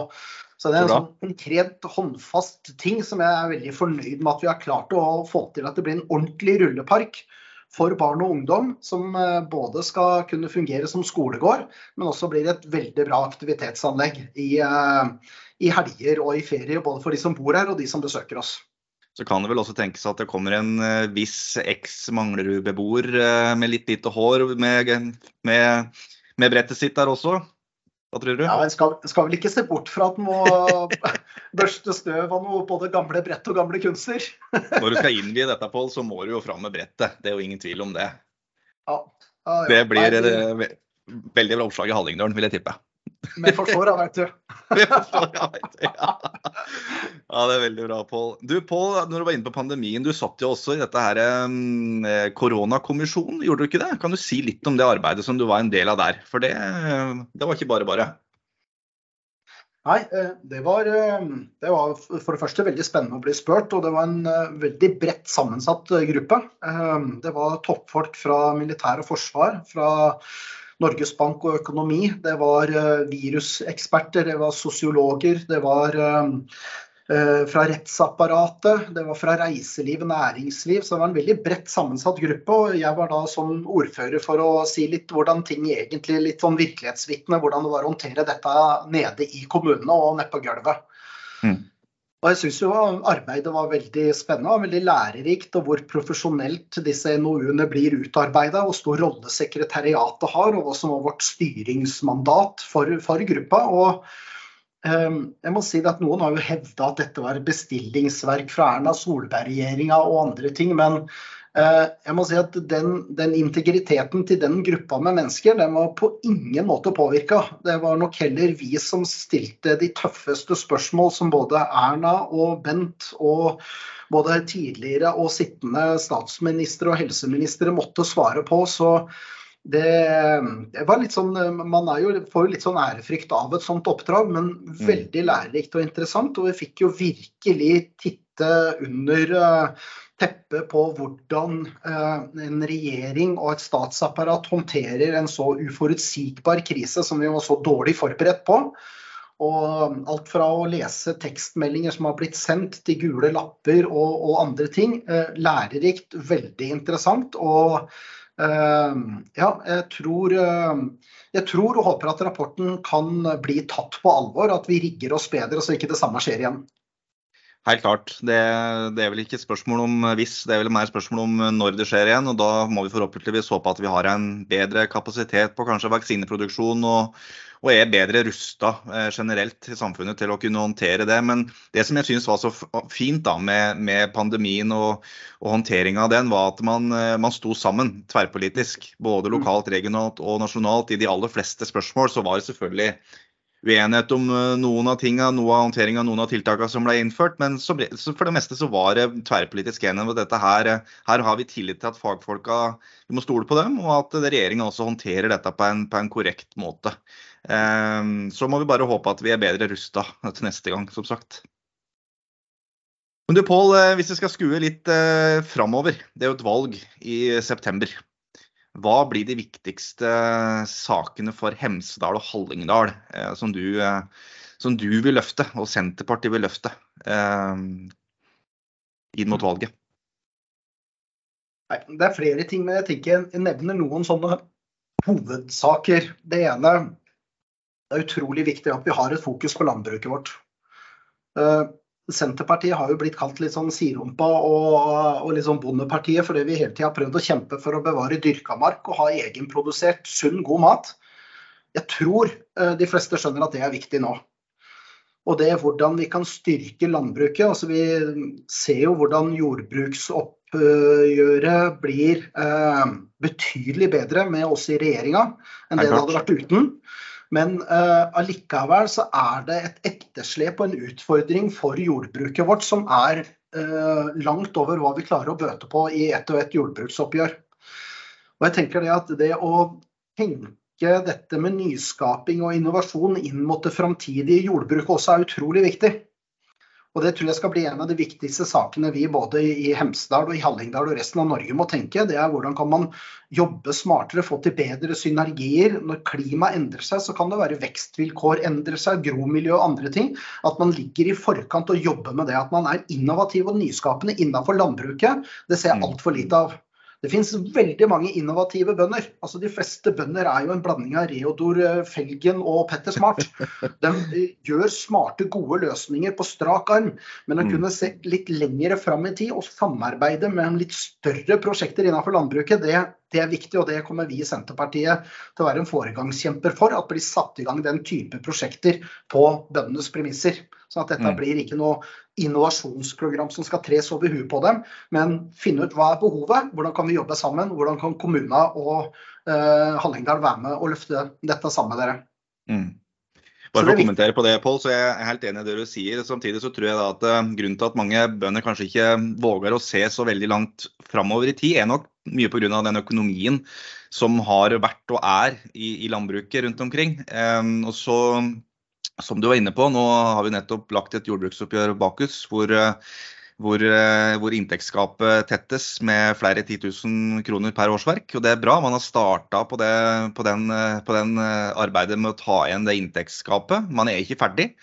Så det er en sånn konkret, håndfast ting som jeg er veldig fornøyd med at vi har klart å få til. At det blir en ordentlig rullepark for barn og ungdom, som eh, både skal kunne fungere som skolegård, men også blir et veldig bra aktivitetsanlegg i, eh, i helger og i ferier, både for de som bor her og de som besøker oss. Så kan det vel også tenkes at det kommer en uh, viss eks-Manglerud-beboer uh, med litt lite hår med, med, med, brettet sitt der også? Hva tror du? Ja, En skal, skal, vel ikke se bort fra at en må børste støv av noe både gamle brett og gamle kunster. Når du skal innvie dette, Pål, så må du jo fram med brettet. Det er jo ingen tvil om det. Ja. Ja, det blir Nei, det... veldig bra oppslag i Hallingdølen, vil jeg tippe. Vi forstår det, vet du. Vi forstår det, vet du. Ja. ja, det er veldig bra, Pål. Du, Pål, når du var inne på pandemien, du satt jo også i dette her eh, koronakommisjonen, gjorde du ikke det? Kan du si litt om det arbeidet som du var en del av der? For det, det var ikke bare bare. Nei, eh, det var, eh, det var, for det første veldig spennende å bli spurt. Og det var en eh, veldig bredt sammensatt gruppe. Det var toppfolk fra militær og forsvar, fra Norges Bank og økonomi. Det var eh, viruseksperter, det var sosiologer, det var eh, eh, fra rettsapparatet, det var fra reiseliv og næringsliv. Så det var en veldig bredt sammensatt gruppe. Og jeg var da som ordfører for å si litt hvordan ting egentlig, litt sånn virkelighetsvitne, hvordan det var å håndtere dette nede i kommunene og nede på gulvet. Mm. Og jeg syns jo arbeidet var veldig spennende og veldig lærerikt, og hvor profesjonelt disse NOU-ene blir utarbeida, og stor rolle sekretariatet har, og hva som var vårt styringsmandat for, for gruppa. Og um, jeg må si at Noen har jo hevda at dette var bestillingsverk fra Erna Solberg-regjeringa og andre ting, men jeg må si at den, den, integriteten til den gruppa med mennesker, den var på ingen måte påvirka. Det var nok heller vi som stilte de tøffeste spørsmål som både Erna og Bent og både tidligere og sittende statsministre og helseministre måtte svare på. Så det, det var litt sånn Man jo, får jo litt sånn ærefrykt av et sånt oppdrag, men mm. veldig lærerikt og interessant. Og vi fikk jo virkelig titte under uh, teppet på hvordan eh, en regjering og et statsapparat håndterer en så uforutsigbar krise som vi var så dårlig forberedt på. Og alt fra å lese tekstmeldinger som har blitt sendt, til gule lapper og, og andre ting. Eh, lærerikt, veldig interessant. Og eh, ja, jeg tror, jeg tror og håper at rapporten kan bli tatt på alvor. At vi rigger oss bedre så ikke det samme skjer igjen. Helt klart. Det, det, er vel ikke et spørsmål om hvis, det er vel mer spørsmål om når det skjer igjen. og Da må vi forhåpentligvis håpe at vi har en bedre kapasitet på kanskje vaksineproduksjon og, og er bedre rusta eh, generelt i samfunnet til å kunne håndtere det. Men det som jeg syns var så fint da med, med pandemien og, og håndteringa av den, var at man, eh, man sto sammen tverrpolitisk. Både mm. lokalt, regionalt og nasjonalt. I de aller fleste spørsmål så var det selvfølgelig uenighet om eh, noen av tingene, noe av håndteringa noen av tiltakene som ble innført. Men så, for det meste så var det tverrpolitisk enighet om dette her. Eh, her har vi tillit til at fagfolka vi må stole på dem, og at regjeringa også håndterer dette på en, på en korrekt måte. Um, så må vi bare håpe at vi er bedre rusta til neste gang, som sagt. Men du Pål, hvis vi skal skue litt eh, framover. Det er jo et valg i september. Hva blir de viktigste sakene for Hemsedal og Hallingdal eh, som, du, eh, som, du, vil løfte, og Senterpartiet vil løfte eh, inn mot valget? Nei, det er flere ting, men jeg tenker jeg nevner noen sånne hovedsaker. Det ene det er utrolig viktig at vi har et fokus på landbruket vårt. Senterpartiet har jo blitt kalt litt sånn sidrumpa og, og sånn bondepartiet fordi vi hele tida har prøvd å kjempe for å bevare dyrka mark og ha egenprodusert sunn, god mat. Jeg tror uh, de fleste skjønner at det er viktig nå. Og det er hvordan vi kan styrke landbruket. Altså, vi ser jo hvordan jordbruksoppgjøret blir eh, betydelig bedre med oss i regjeringa enn det det hadde vært uten. Men uh, allikevel så er det et etterslep og en utfordring for jordbruket vårt som er uh, langt over hva vi klarer å bøte på i ett og ett jordbruksoppgjør. Og jeg tenker det at det å tenke dette med nyskaping og innovasjon inn mot det framtidige jordbruket også er utrolig viktig. Og Det tror jeg skal bli en av de viktigste sakene vi både i Hemsedal og i Hallingdal og resten av Norge må tenke. Det er hvordan kan man jobbe smartere, få til bedre synergier. Når klimaet endrer seg, så kan det være vekstvilkår endrer seg, gromiljø og andre ting. At man ligger i forkant og jobber med det. At man er innovativ og nyskapende innenfor landbruket. Det ser jeg mm. altfor lite av. Det finnes veldig mange innovative bønder. Altså De fleste bønder er jo en blanding av Reodor eh, Felgen og Petter Smart. De eh, gjør smarte, gode løsninger på strak arm. Men å mm. kunne se litt lengre fram i tid og samarbeide med litt større prosjekter innenfor landbruket, det, det er viktig, og det kommer vi i Senterpartiet til å være en foregangskjemper for. At det blir satt i gang den type prosjekter på bøndenes premisser. Sånn at dette mm. blir ikke noe innovasjonsprogram som skal tres over huet på dem, men finne ut hva er behovet, hvordan kan vi jobbe sammen, hvordan kan kommunene og eh, Hallingdal være med og løfte dette sammen med dere. Mm. Bare for å kommentere på det, Paul, så jeg er helt enig i det du sier. Samtidig så tror jeg da at uh, grunnen til at mange bønder kanskje ikke våger å se så veldig langt framover i tid, er nok mye pga. den økonomien som har vært og er i, i landbruket rundt omkring. Um, og så som du var inne på, nå har vi nettopp lagt et jordbruksoppgjør bak oss hvor, eh, hvor, eh, hvor, inntektsgapet tettes med flere 10 000 kroner per årsverk. Og det er bra. Man har starta på, på, den, eh, på den arbeidet med å ta igjen det inntektsgapet. Man er ikke ferdig.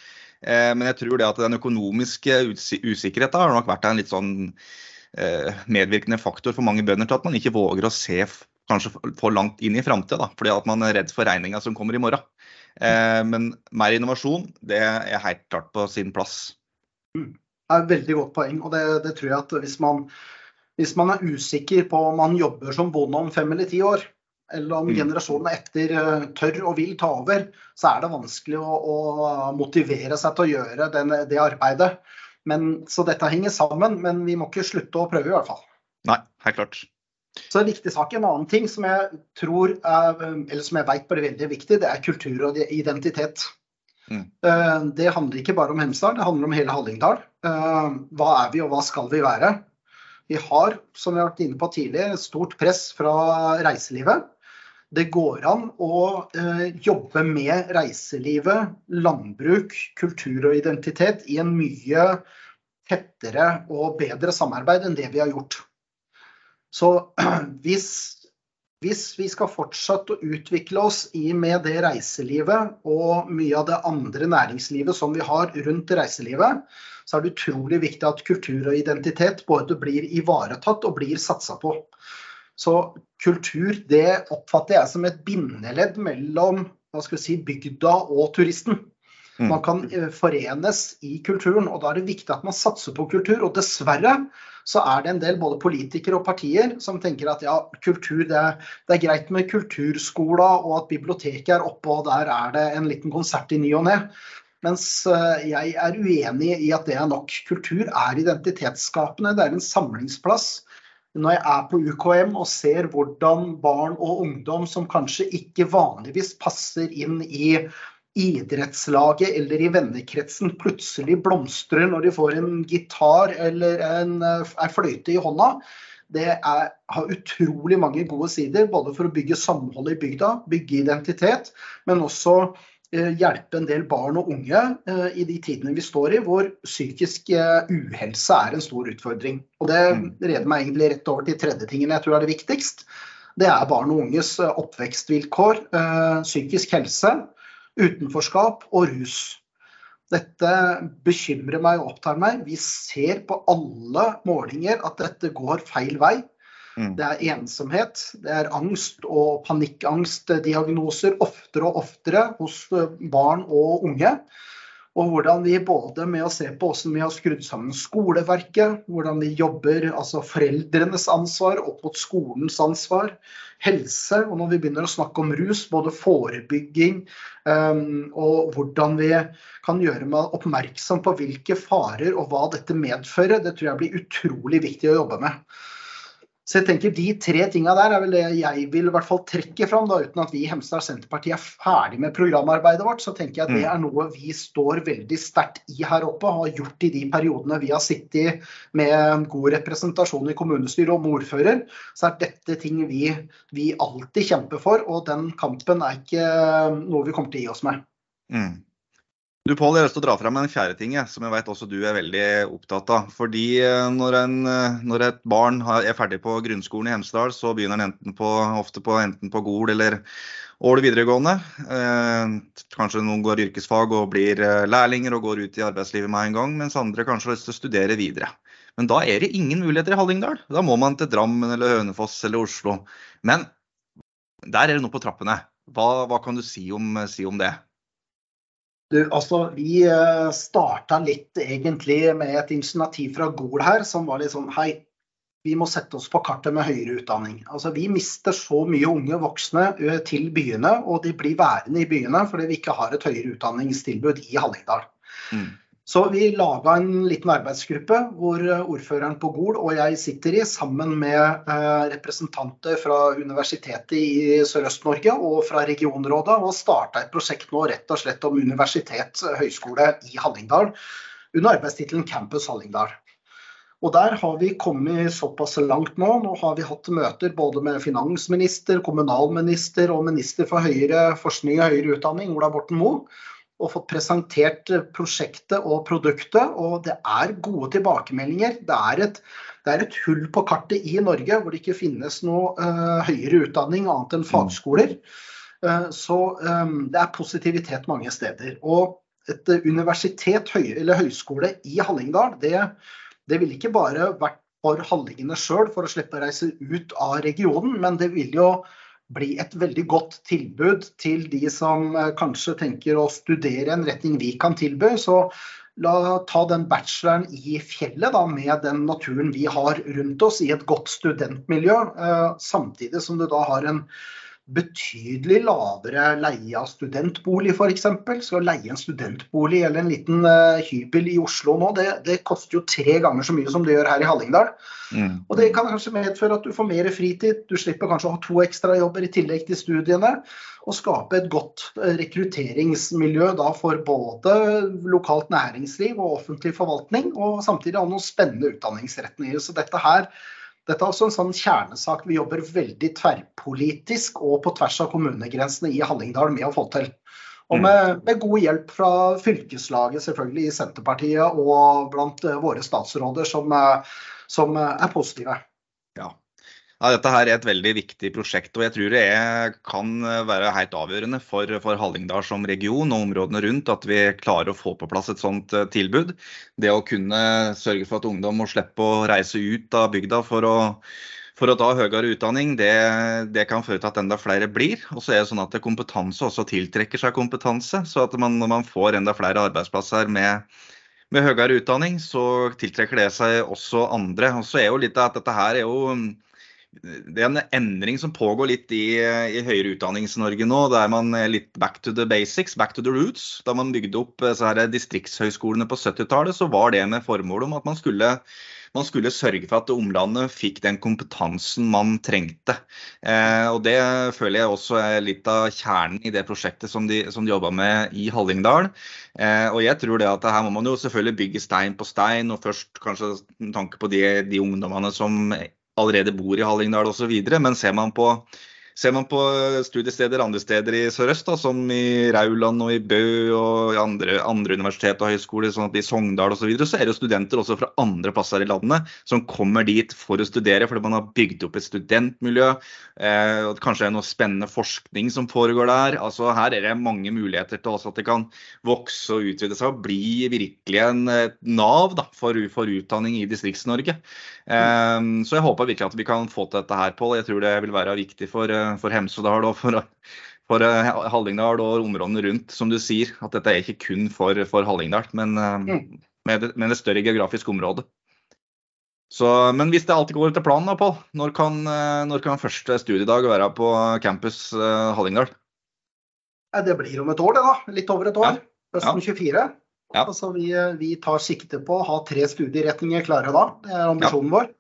Men jeg tror det at den økonomiske usikkerheten har nok vært en litt sånn medvirkende faktor for mange bønder til at man ikke våger å se kanskje for langt inn i framtida, fordi at man er redd for regninga som kommer i morgen. Eh, men mer innovasjon, det er helt klart på sin plass. Mm. Er et veldig godt poeng. og det, det tror jeg at hvis man, hvis man, er usikker på om man jobber som bonde om fem eller ti år, eller om mm. generasjonene etter eh, tør og vil ta over, så er det vanskelig å, å motivere seg til å gjøre den, det arbeidet. Men, så dette henger sammen, men vi må ikke slutte å prøve i hvert fall. Nei, helt klart. Så en viktig sak, en annen ting som jeg tror er, eller som jeg vet blir veldig viktig, det er kultur og identitet. Mm. Eh, det handler ikke bare om Hemsedal, det handler om hele Hallingdal. Eh, hva er vi og hva skal vi være? Vi har, som vi har vært inne på tidligere, stort press fra reiselivet. Det går an å eh, jobbe med reiselivet, landbruk, kultur og identitet i en mye tettere og bedre samarbeid enn det vi har gjort. Så hvis, hvis vi skal fortsette å utvikle oss i med det reiselivet og mye av det andre næringslivet som vi har rundt reiselivet, så er det utrolig viktig at kultur og identitet både blir ivaretatt og blir satsa på. Så kultur det oppfatter jeg som et bindeledd mellom si, bygda og turisten. Mm. Man kan forenes i kulturen, og da er det viktig at man satser på kultur. Og dessverre så er det en del både politikere og partier som tenker at ja, kultur det det er greit med kulturskola og at biblioteket er oppe og der er det en liten konsert i ny og ne. Mens eh, jeg er uenig i at det er nok. Kultur er identitetsskapende, det er en samlingsplass. Når jeg er på UKM og ser hvordan barn og ungdom som kanskje ikke vanligvis passer inn i idrettslaget eller i vennekretsen plutselig blomstrer når de får en gitar eller en, en eh, fløyte i hånda. Det er, har utrolig mange gode sider, både for å bygge samhold i bygda, bygge identitet, men også eh, hjelpe en del barn og unge eh, i de tidene vi står i, hvor psykisk eh, uhelse er en stor utfordring. Og Det mm. reder meg egentlig rett over til tredje tingen jeg tror er det viktigst. Det er barn og unges eh, oppvekstvilkår, eh, psykisk helse utenforskap og rus. Dette bekymrer meg og opptar meg. Vi ser på alle målinger at dette går feil vei. Mm. Det er ensomhet, det er angst og panikkangstdiagnoser oftere og oftere hos barn og unge. Og hvordan vi både med å se på hvordan vi har skrudd sammen skoleverket, hvordan vi jobber, altså foreldrenes ansvar opp mot skolens ansvar, helse, og når vi begynner å snakke om rus, både forebygging um, og hvordan vi kan gjøre meg oppmerksom på hvilke farer og hva dette medfører, det tror jeg blir utrolig viktig å jobbe med. Så jeg tenker De tre tinga der er vel det jeg vil i hvert fall trekke fram, da, uten at vi i Hemsedal Senterparti er ferdig med programarbeidet vårt. Så tenker jeg at det mm. er noe vi står veldig sterkt i her oppe, og har gjort i de periodene vi har sittet med god representasjon i kommunestyret og med ordfører. Så er dette ting vi, vi alltid kjemper for, og den kampen er ikke noe vi kommer til å gi oss med. Mm. Du Pål, jeg har lyst til å dra frem en fjerde ting som jeg vet også du er veldig opptatt av. Fordi eh, når, en, eh, når et barn er ferdig på grunnskolen i Hemsedal, så begynner på, ofte på, enten på Gol eller Ål videregående. Eh, kanskje noen går yrkesfag og blir lærlinger og går ut i arbeidslivet med en gang, mens andre kanskje har lyst til å studere videre. Men da er det ingen muligheter i Hallingdal. Da må man til Drammen eller Hønefoss eller Oslo. Men der er det noe på trappene. Hva, hva kan du si om, si om det? Du, altså, vi eh, starta litt egentlig med et initiativ fra Gol her som var litt sånn Hei, vi må sette oss på kartet med høyere utdanning. Altså, vi mister så mye unge voksne eh, til byene, og de blir værende i byene fordi vi ikke har et høyere utdanningstilbud i Hallingdal. Mm. Så vi laga en liten arbeidsgruppe hvor eh, ordføreren på Gol og jeg sitter i, sammen med eh, representanter fra Universitetet i Sørøst-Norge og fra regionrådet, og starta et prosjekt nå rett og slett om universitet, eh, høyskole i Hallingdal under arbeidstittelen Campus Hallingdal. Og Der har vi kommet såpass langt nå. Nå har vi hatt møter både med finansminister, kommunalminister og minister for høyere forskning og høyere utdanning, Ola Borten Moe og fått presentert prosjektet og produktet. Og det er gode tilbakemeldinger. Det er et, det er et hull på kartet i Norge hvor det ikke finnes noe uh, høyere utdanning annet enn fagskoler. Uh, så um, det er positivitet mange steder. Og et universitet høy, eller høyskole i Hallingdal, det, det ville ikke bare vært for hallingene sjøl for å slippe å reise ut av regionen, men det vil jo bli et veldig godt tilbud til de som eh, kanskje tenker å studere en retning vi kan tilby. Så la ta den bacheloren i fjellet da, med den naturen vi har rundt oss, i et godt studentmiljø. Eh, samtidig som du da har en betydelig lavere leie av studentbolig f.eks. Skal leie en studentbolig eller en liten uh, hybel i Oslo nå, det, det, koster jo tre ganger så mye som det gjør her i Hallingdal. Mm. Og Det kan kanskje medføre at du får mer fritid, du slipper kanskje å ha to ekstrajobber i tillegg til studiene. Og skape et godt eh, rekrutteringsmiljø da for både lokalt næringsliv og offentlig forvaltning, og samtidig ha noen spennende utdanningsretninger. Så dette her dette er også en sånn kjernesak vi jobber veldig tverrpolitisk og på tvers av kommunegrensene i Hallingdal med å få til. Og mm. med, med, god hjelp fra fylkeslaget selvfølgelig i Senterpartiet og blant eh, våre statsråder som, eh, som er positive. Ja. Dette her er et veldig viktig prosjekt, og jeg tror det er, kan være helt avgjørende for, for, Hallingdal som region og områdene rundt at vi klarer å få på plass et sånt eh, tilbud. Det å kunne sørge for at ungdom må slippe å reise ut av bygda for å, for å ta høyere utdanning, det, det, kan føre til at enda flere blir. Og så er det sånn at kompetanse også tiltrekker seg kompetanse. Så at man, når man får enda flere arbeidsplasser med, med høyere utdanning, så tiltrekker det seg også andre. Og så er jo litt at dette her er jo det er en endring som pågår litt i, i høyere utdannings-Norge nå. Der man er litt back to the basics, back to the roots. Da man bygde opp distriktshøyskolene på 70-tallet, så var det med formål om at man skulle man skulle sørge for at omlandet fikk den kompetansen man trengte. Eh, og Det føler jeg også er litt av kjernen i det prosjektet som de, som de jobba med i Hallingdal. Eh, og jeg tror det at Her må man jo selvfølgelig bygge stein på stein, og først kanskje tanke på de, de ungdommene som allerede bor i Hallingdal osv. Men ser man på Ser man på studiesteder andre steder i sørøst, som i Rauland og i Bø og andre, andre universitet og høyskoler, sånn at i Sogndal osv., så, videre, så er det jo studenter også fra andre plasser i landet som kommer dit for å studere, fordi man har bygd opp et studentmiljø. Eh, og Kanskje det er noe spennende forskning som foregår der. altså Her er det mange muligheter til også at det kan vokse og utvide seg og bli virkelig en nav da, for, for utdanning i Distrikts-Norge. Eh, så jeg håper virkelig at vi kan få til dette her, Pål. Jeg tror det vil være viktig for for Hemsedal og for, for eh, Hallingdal og områdene rundt, som du sier. At dette er ikke kun for, for Hallingdal, men eh, mm. med, med, et større geografisk område. Så, men hvis det alltid går etter planen, da, Pål, når, kan, eh, når kan første studiedag være på campus Hallingdal? Det blir om et år, det da. Litt over et år. Høsten ja. 24. Ja. Altså, vi, vi, tar sikte på å ha tre studieretninger klare da. Det er ambisjonen ja. vår.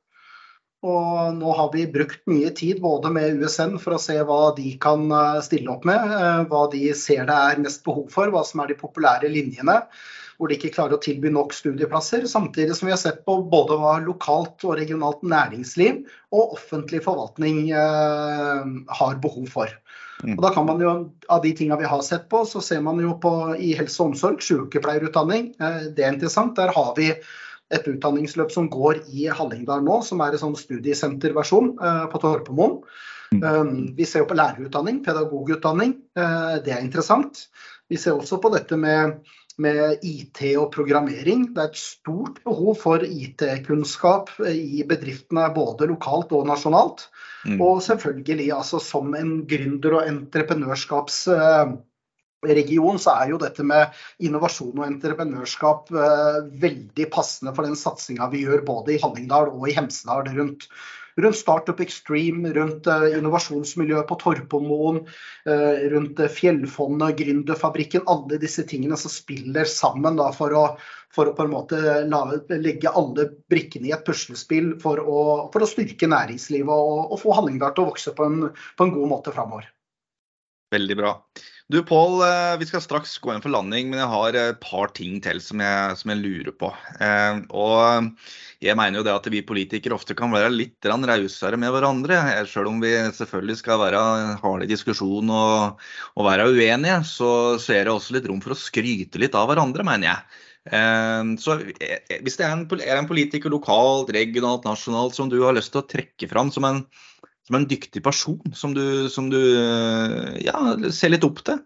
Og nå har vi brukt mye tid både med USN for å se hva de kan eh, stille opp med, eh, hva de ser det er mest behov for, hva som er de populære linjene hvor de ikke klarer å tilby nok studieplasser. Samtidig som vi har sett på både hva lokalt og regionalt næringsliv og offentlig forvaltning eh, har behov for. Mm. Og da kan man jo, Av de tingene vi har sett på, så ser man jo på i helse og omsorg, sykepleierutdanning. Det er interessant. Der har vi et utdanningsløp som går i Hallingdal nå, som er en sånn studiesenterversjon uh, på Torpemoen. Mm. Um, vi ser jo på lærerutdanning, pedagogutdanning. Uh, det er interessant. Vi ser også på dette med, med IT og programmering. Det er et stort behov for IT-kunnskap i bedriftene både lokalt og nasjonalt. Mm. Og selvfølgelig altså, som en gründer- og entreprenørskaps... Region, så er jo dette med innovasjon og entreprenørskap eh, veldig passende for den satsinga vi gjør både i Hallingdal og i Hemsedal rundt, rundt Startup Extreme, rundt eh, innovasjonsmiljøet på Torpomoen, eh, rundt Fjellfondet, Gründerfabrikken. Alle disse tingene som spiller sammen da, for, å, for å på en måte legge alle brikkene i et puslespill for å, for å styrke næringslivet og, og få Hallingdal til å vokse på en, på en god måte framover. Veldig bra. Du Pål, eh, vi skal straks gå inn for landing, men jeg har et par ting til som jeg, som jeg lurer på. Eh, og jeg mener jo det at vi politikere ofte kan være litt rausere med hverandre. Selv om vi selvfølgelig skal være harde i diskusjon og, og, være uenige, så, så er det også litt rom for å skryte litt av hverandre, mener jeg. Eh, så hvis det er en, er en politiker lokalt, regionalt, nasjonalt som du har lyst til å trekke fram som en som en dyktig person som du, som du ja, ser litt opp til?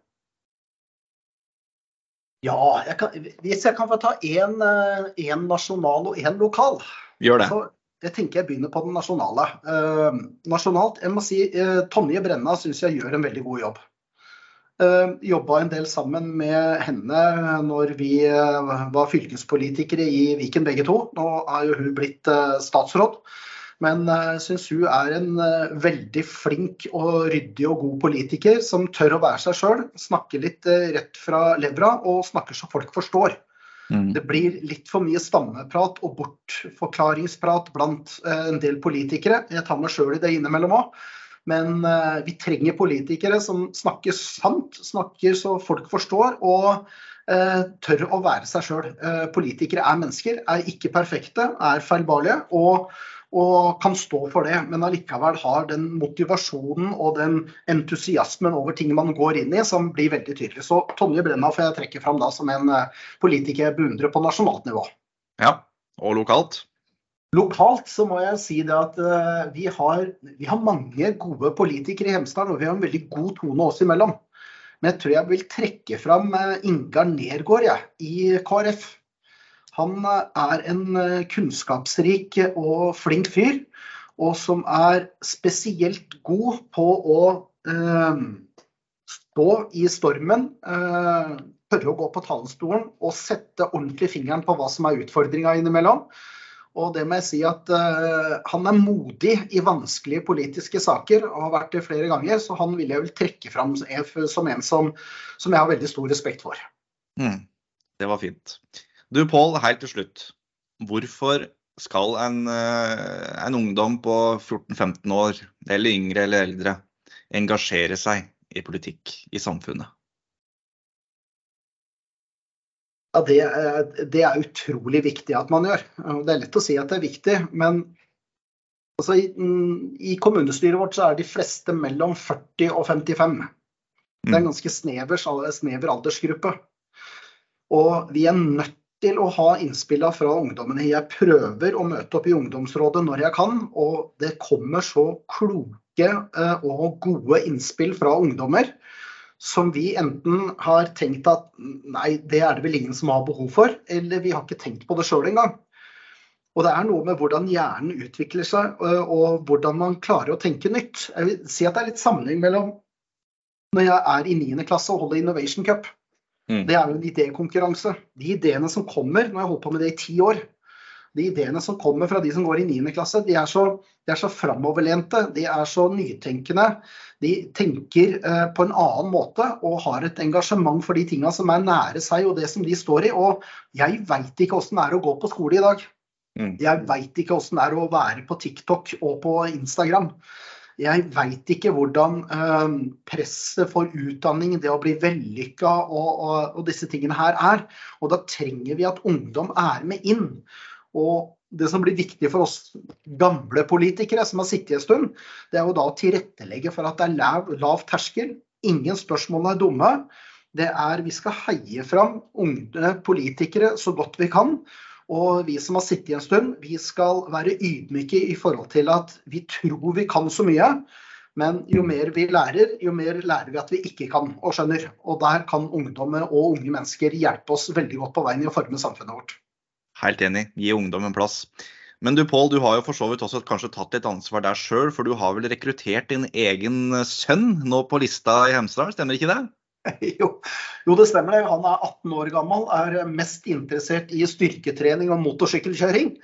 Ja, jeg kan, hvis jeg kan få ta én nasjonal og én lokal. Gjør det. Så jeg tenker jeg begynner på den nasjonale. Uh, nasjonalt, jeg må si uh, Tonje Brenna syns jeg gjør en veldig god jobb. Uh, Jobba en del sammen med henne når vi uh, var fylkespolitikere i Viken begge to. Nå er jo hun blitt statsråd. Men jeg uh, syns hun er en uh, veldig flink og ryddig og god politiker som tør å være seg sjøl. Snakker litt uh, rett fra levra og snakker så folk forstår. Mm. Det blir litt for mye stammeprat og bortforklaringsprat blant en del politikere. Jeg tar meg sjøl i det innimellom òg. Men vi trenger politikere som snakker sant, snakker så folk forstår. og tør å være seg sjøl. Politikere er mennesker, er ikke perfekte, er feilbarlige. og og kan stå for det, men allikevel har den motivasjonen og den entusiasmen over ting man går inn i, som blir veldig tydelig. Så Tonje Brenna får jeg trekke fram da som en eh, politiker jeg beundrer på nasjonalt nivå. Ja, og lokalt? Lokalt så må jeg si det at uh, vi, har, vi, har, mange gode politikere i Hemsedal, og vi har en veldig god tone oss imellom. Men jeg tror jeg vil trekke fram uh, Ingar Nergård ja, i KrF. Han eh, er en eh, kunnskapsrik og flink fyr. og som er spesielt god på å eh, stå i stormen, eh, tørre å gå på talerstolen og sette ordentlig fingeren på hva som er utfordringa innimellom. Og det må jeg si at eh, han er modig i vanskelige politiske saker og har vært det flere ganger. Så han vil jeg vel trekke fram som en som, som jeg har veldig stor respekt for. Mm, det var fint. Du Pål, helt til slutt. Hvorfor skal en, uh, en ungdom på 14-15 år, eller yngre eller eldre, engasjere seg i politikk i samfunnet? Ja, det, det, er utrolig viktig at man gjør. Det er lett å si at det er viktig, men altså, i, i, kommunestyret vårt så er de fleste mellom 40 og 55. Det er en mm. ganske snever, snever aldersgruppe. Og vi er nødt til å ha innspillene fra ungdommene. Jeg prøver å møte opp i ungdomsrådet når jeg kan, og det kommer så kloke eh, og gode innspill fra ungdommer som vi enten har tenkt at nei, det er det vel ingen som har behov for, eller vi har ikke tenkt på det sjøl engang. Og det er noe med hvordan hjernen utvikler seg, og hvordan man klarer å tenke nytt. Jeg vil si at det er litt sammenheng mellom når jeg er i 9. klasse og holder Innovation Cup. Mm. Det er jo en idékonkurranse. De ideene som kommer, jeg har holdt på med det i ti år, de ideene som kommer fra de som går i 9. klasse, de er så, de er så framoverlente, de er så nytenkende. De tenker eh, på en annen måte og har et engasjement for de tinga som er nære seg og det som de står i. Og jeg veit ikke åssen det er å gå på skole i dag. Mm. Jeg veit ikke åssen det er å være på TikTok og på Instagram. Jeg veit ikke hvordan eh, presset for utdanning, det å bli vellykka og, og, og, disse tingene her er. Og da trenger vi at ungdom er med inn. Og det som blir viktig for oss gamle politikere som har sittet en stund, det er jo da å tilrettelegge for at det er lav, lav terskel. Ingen spørsmål er dumme. Det er Vi skal heie fram unge politikere så godt vi kan. Og vi som har sittet en stund, vi skal være ydmyke i forhold til at vi tror vi kan så mye. Men jo mer vi lærer, jo mer lærer vi at vi ikke kan og skjønner. Og der kan ungdommer og unge mennesker hjelpe oss veldig godt på veien i å forme samfunnet vårt. Helt enig. Gi ungdom en plass. Men du Pål, du har jo for så vidt også kanskje tatt litt ansvar der sjøl, for du har vel rekruttert din egen sønn nå på lista i Hemsedal, stemmer ikke det? Jo, jo, det stemmer det. Han er 18 år gammel, er mest interessert i styrketrening og motorsykkelkjøring.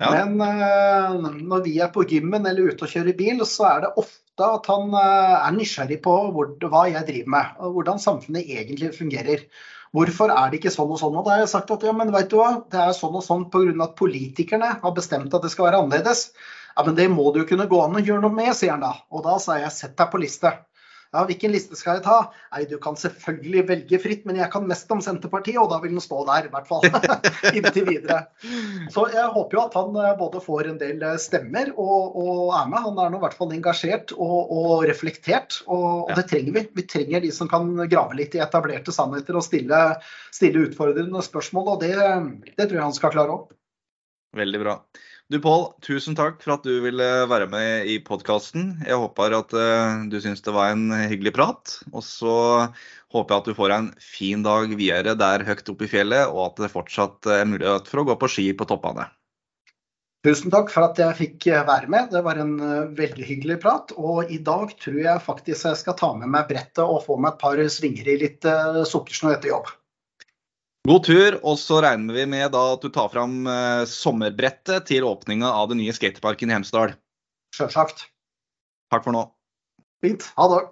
Ja. Men uh, når vi er på gymmen eller ute og kjører bil, så er det ofte at han uh, er nysgjerrig på hvor, hva jeg driver med, og hvordan samfunnet egentlig fungerer. Hvorfor er det ikke sånn og sånn? Og da har jeg sagt at ja, men vet du hva, det er sånn og sånn pga. at politikerne har bestemt at det skal være annerledes. Ja, men det må du jo kunne gå an å gjøre noe med, sier han da. Og da sa jeg sett deg på liste. Ja, hvilken liste skal jeg ta? Nei, du kan selvfølgelig velge fritt, men jeg kan mest om Senterpartiet, og da vil den stå der, i hvert fall. Inntil videre. Så jeg håper jo at han eh, både får en del eh, stemmer og, og er med. Han er nå i hvert fall engasjert og, og reflektert, og, og, det trenger vi. Vi trenger de som kan grave litt i etablerte sannheter og stille, stille utfordrende spørsmål, og det, det tror jeg han skal klare opp. Veldig bra. Du Pål, tusen takk for at du ville være med i podkasten. Jeg håper at uh, du syns det var en hyggelig prat. Og så håper jeg at du får en fin dag videre der høyt oppe i fjellet, og at det fortsatt er mulighet for å gå på ski på toppene. Tusen takk for at jeg fikk eh, være med. Det var en uh, veldig hyggelig prat. Og i dag tror jeg faktisk jeg skal ta med meg brettet og få meg et par svinger i litt sukkersnø etter jobb. God tur, og så regner vi med at du tar fram eh, sommerbrettet til åpninga av den nye skateparken i Hemsedal. Sjølsagt. Takk for nå. Fint. Ha det.